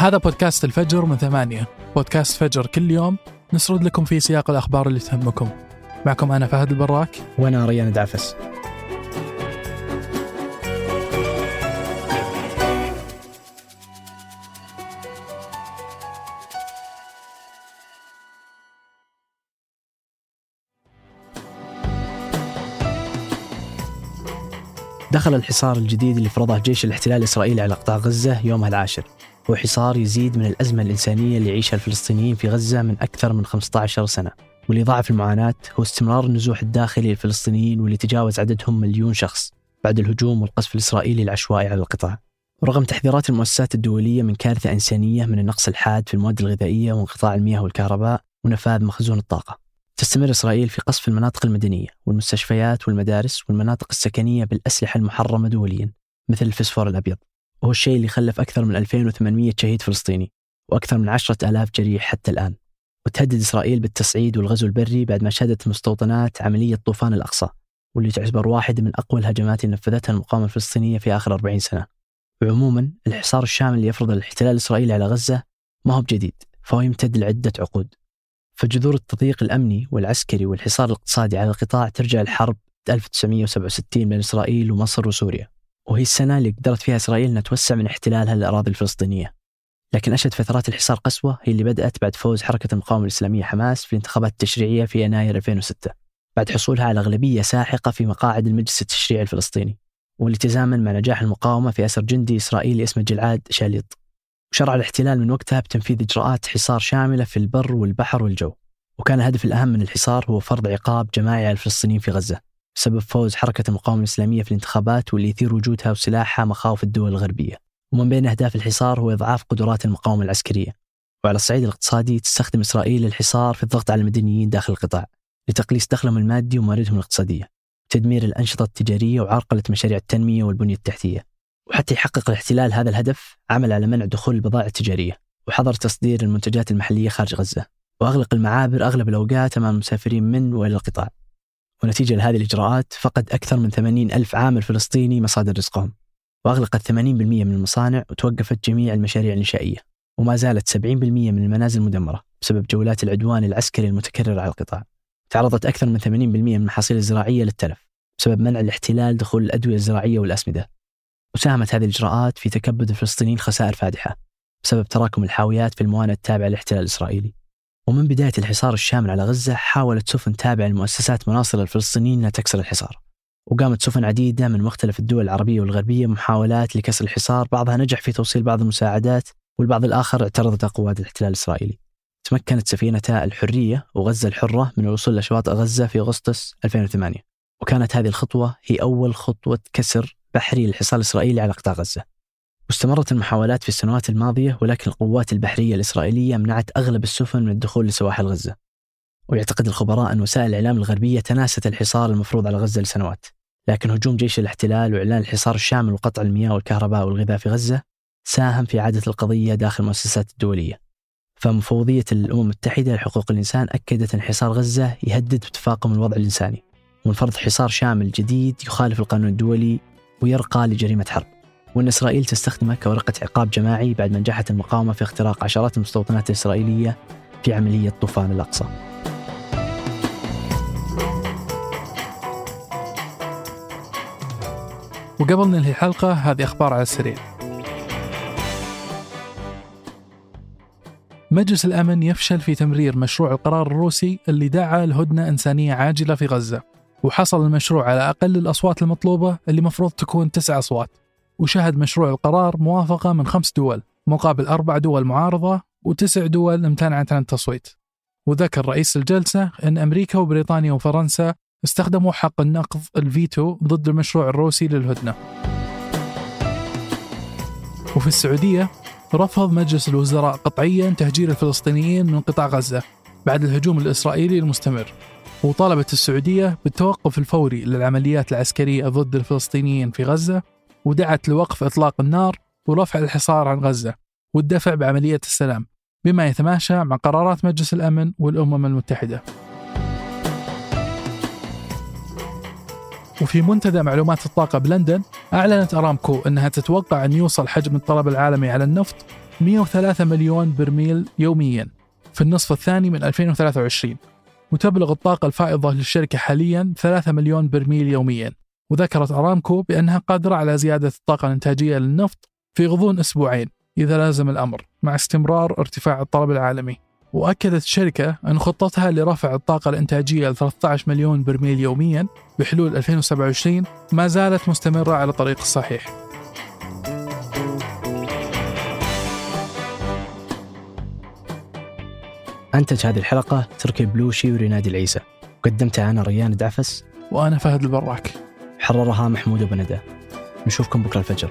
هذا بودكاست الفجر من ثمانية. بودكاست فجر كل يوم نسرد لكم في سياق الأخبار اللي تهمكم. معكم أنا فهد البراك. وأنا ريان دعفس دخل الحصار الجديد اللي فرضه جيش الاحتلال الإسرائيلي على قطاع غزة يومها العاشر. هو حصار يزيد من الأزمة الإنسانية اللي يعيشها الفلسطينيين في غزة من أكثر من 15 سنة. واللي ضاعف المعاناة هو استمرار النزوح الداخلي للفلسطينيين واللي تجاوز عددهم مليون شخص بعد الهجوم والقصف الإسرائيلي العشوائي على القطاع. ورغم تحذيرات المؤسسات الدولية من كارثة إنسانية من النقص الحاد في المواد الغذائية وانقطاع المياه والكهرباء ونفاذ مخزون الطاقة تستمر إسرائيل في قصف المناطق المدنية والمستشفيات والمدارس والمناطق السكنية بالأسلحة المحرمة دوليا مثل الفسفور الأبيض. وهو الشيء اللي خلف أكثر من 2800 شهيد فلسطيني وأكثر من 10,000 جريح حتى الآن. وتهدد إسرائيل بالتصعيد والغزو البري بعد ما شهدت المستوطنات عملية طوفان الأقصى واللي تعتبر واحدة من أقوى الهجمات اللي نفذتها المقاومة الفلسطينية في آخر 40 سنة. وعموما الحصار الشامل اللي يفرض الاحتلال الإسرائيلي على غزة ما هو بجديد فهو يمتد لعدة عقود. فجذور التضييق الأمني والعسكري والحصار الاقتصادي على القطاع ترجع الحرب 1967 بين إسرائيل ومصر وسوريا. وهي السنة اللي قدرت فيها إسرائيل أنها توسع من احتلالها للأراضي الفلسطينية. لكن أشد فترات الحصار قسوة هي اللي بدأت بعد فوز حركة المقاومة الإسلامية حماس في الانتخابات التشريعية في يناير 2006 بعد حصولها على أغلبية ساحقة في مقاعد المجلس التشريعي الفلسطيني واللي تزامن مع نجاح المقاومة في أسر جندي إسرائيلي اسمه جلعاد شاليط. وشرع الاحتلال من وقتها بتنفيذ إجراءات حصار شاملة في البر والبحر والجو. وكان الهدف الأهم من الحصار هو فرض عقاب جماعي على الفلسطينيين في غزة. بسبب فوز حركة المقاومة الإسلامية في الانتخابات واللي يثير وجودها وسلاحها مخاوف الدول الغربية. ومن بين أهداف الحصار هو إضعاف قدرات المقاومة العسكرية. وعلى الصعيد الاقتصادي تستخدم إسرائيل الحصار في الضغط على المدنيين داخل القطاع لتقليص دخلهم المادي ومواردهم الاقتصادية تدمير الأنشطة التجارية وعرقلة مشاريع التنمية والبنية التحتية. وحتى يحقق الاحتلال هذا الهدف عمل على منع دخول البضائع التجارية وحظر تصدير المنتجات المحلية خارج غزة. وأغلق المعابر أغلب الأوقات أمام المسافرين من وإلى القطاع. ونتيجة لهذه الإجراءات فقد أكثر من 80 ألف عامل فلسطيني مصادر رزقهم وأغلقت 80% من المصانع وتوقفت جميع المشاريع الإنشائية وما زالت 70% من المنازل مدمرة بسبب جولات العدوان العسكري المتكررة على القطاع. تعرضت أكثر من 80% من المحاصيل الزراعية للتلف بسبب منع الاحتلال دخول الأدوية الزراعية والأسمدة. وساهمت هذه الإجراءات في تكبد الفلسطينيين خسائر فادحة بسبب تراكم الحاويات في الموانئ التابعة للاحتلال الإسرائيلي. ومن بداية الحصار الشامل على غزة حاولت سفن تابعة لمؤسسات مناصرة الفلسطينيين أنها تكسر الحصار. وقامت سفن عديدة من مختلف الدول العربية والغربية محاولات لكسر الحصار بعضها نجح في توصيل بعض المساعدات والبعض الآخر اعترضت قوات الاحتلال الإسرائيلي. تمكنت سفينتا الحرية وغزة الحرة من الوصول لشواطئ غزة في أغسطس 2008 وكانت هذه الخطوة هي أول خطوة كسر بحري للحصار الإسرائيلي على قطاع غزة. واستمرت المحاولات في السنوات الماضية ولكن القوات البحرية الإسرائيلية منعت أغلب السفن من الدخول لسواحل غزة. ويعتقد الخبراء أن وسائل الإعلام الغربية تناست الحصار المفروض على غزة لسنوات. لكن هجوم جيش الاحتلال وإعلان الحصار الشامل وقطع المياه والكهرباء والغذاء في غزة ساهم في إعادة القضية داخل المؤسسات الدولية. فمفوضية الأمم المتحدة لحقوق الإنسان أكدت أن حصار غزة يهدد بتفاقم الوضع الإنساني. ومن فرض حصار شامل جديد يخالف القانون الدولي ويرقى لجريمة حرب. وأن إسرائيل تستخدمه كورقة عقاب جماعي بعد ما نجحت المقاومة في اختراق عشرات المستوطنات الإسرائيلية في عملية طوفان الأقصى. وقبل ننهي الحلقة هذه أخبار على السريع. مجلس الأمن يفشل في تمرير مشروع القرار الروسي اللي دعا لهدنة إنسانية عاجلة في غزة. وحصل المشروع على أقل الأصوات المطلوبة اللي مفروض تكون تسع أصوات. وشهد مشروع القرار موافقة من خمس دول مقابل أربع دول معارضة وتسع دول امتنعت عن التصويت. وذكر رئيس الجلسة أن أمريكا وبريطانيا وفرنسا استخدموا حق النقض الفيتو ضد المشروع الروسي للهدنة. وفي السعودية رفض مجلس الوزراء قطعيا تهجير الفلسطينيين من قطاع غزة بعد الهجوم الإسرائيلي المستمر. وطالبت السعودية بالتوقف الفوري للعمليات العسكرية ضد الفلسطينيين في غزة ودعت لوقف إطلاق النار ورفع الحصار عن غزة والدفع بعملية السلام بما يتماشى مع قرارات مجلس الأمن والأمم المتحدة. وفي منتدى معلومات الطاقة بلندن أعلنت أرامكو أنها تتوقع أن يوصل حجم الطلب العالمي على النفط 103 مليون برميل يوميا في النصف الثاني من 2023 وتبلغ الطاقة الفائضة للشركة حاليا 3 مليون برميل يوميا. وذكرت أرامكو بأنها قادرة على زيادة الطاقة الإنتاجية للنفط في غضون أسبوعين إذا لازم الأمر مع استمرار ارتفاع الطلب العالمي. وأكدت الشركة أن خطتها لرفع الطاقة الإنتاجية ل 13 مليون برميل يوميا بحلول 2027 ما زالت مستمرة على الطريق الصحيح. أنتج هذه الحلقة تركي بلوشي وريناد العيسى. قدمتها أنا ريان دعفس. وأنا فهد البراك. حررها محمود بندى نشوفكم بكرة الفجر.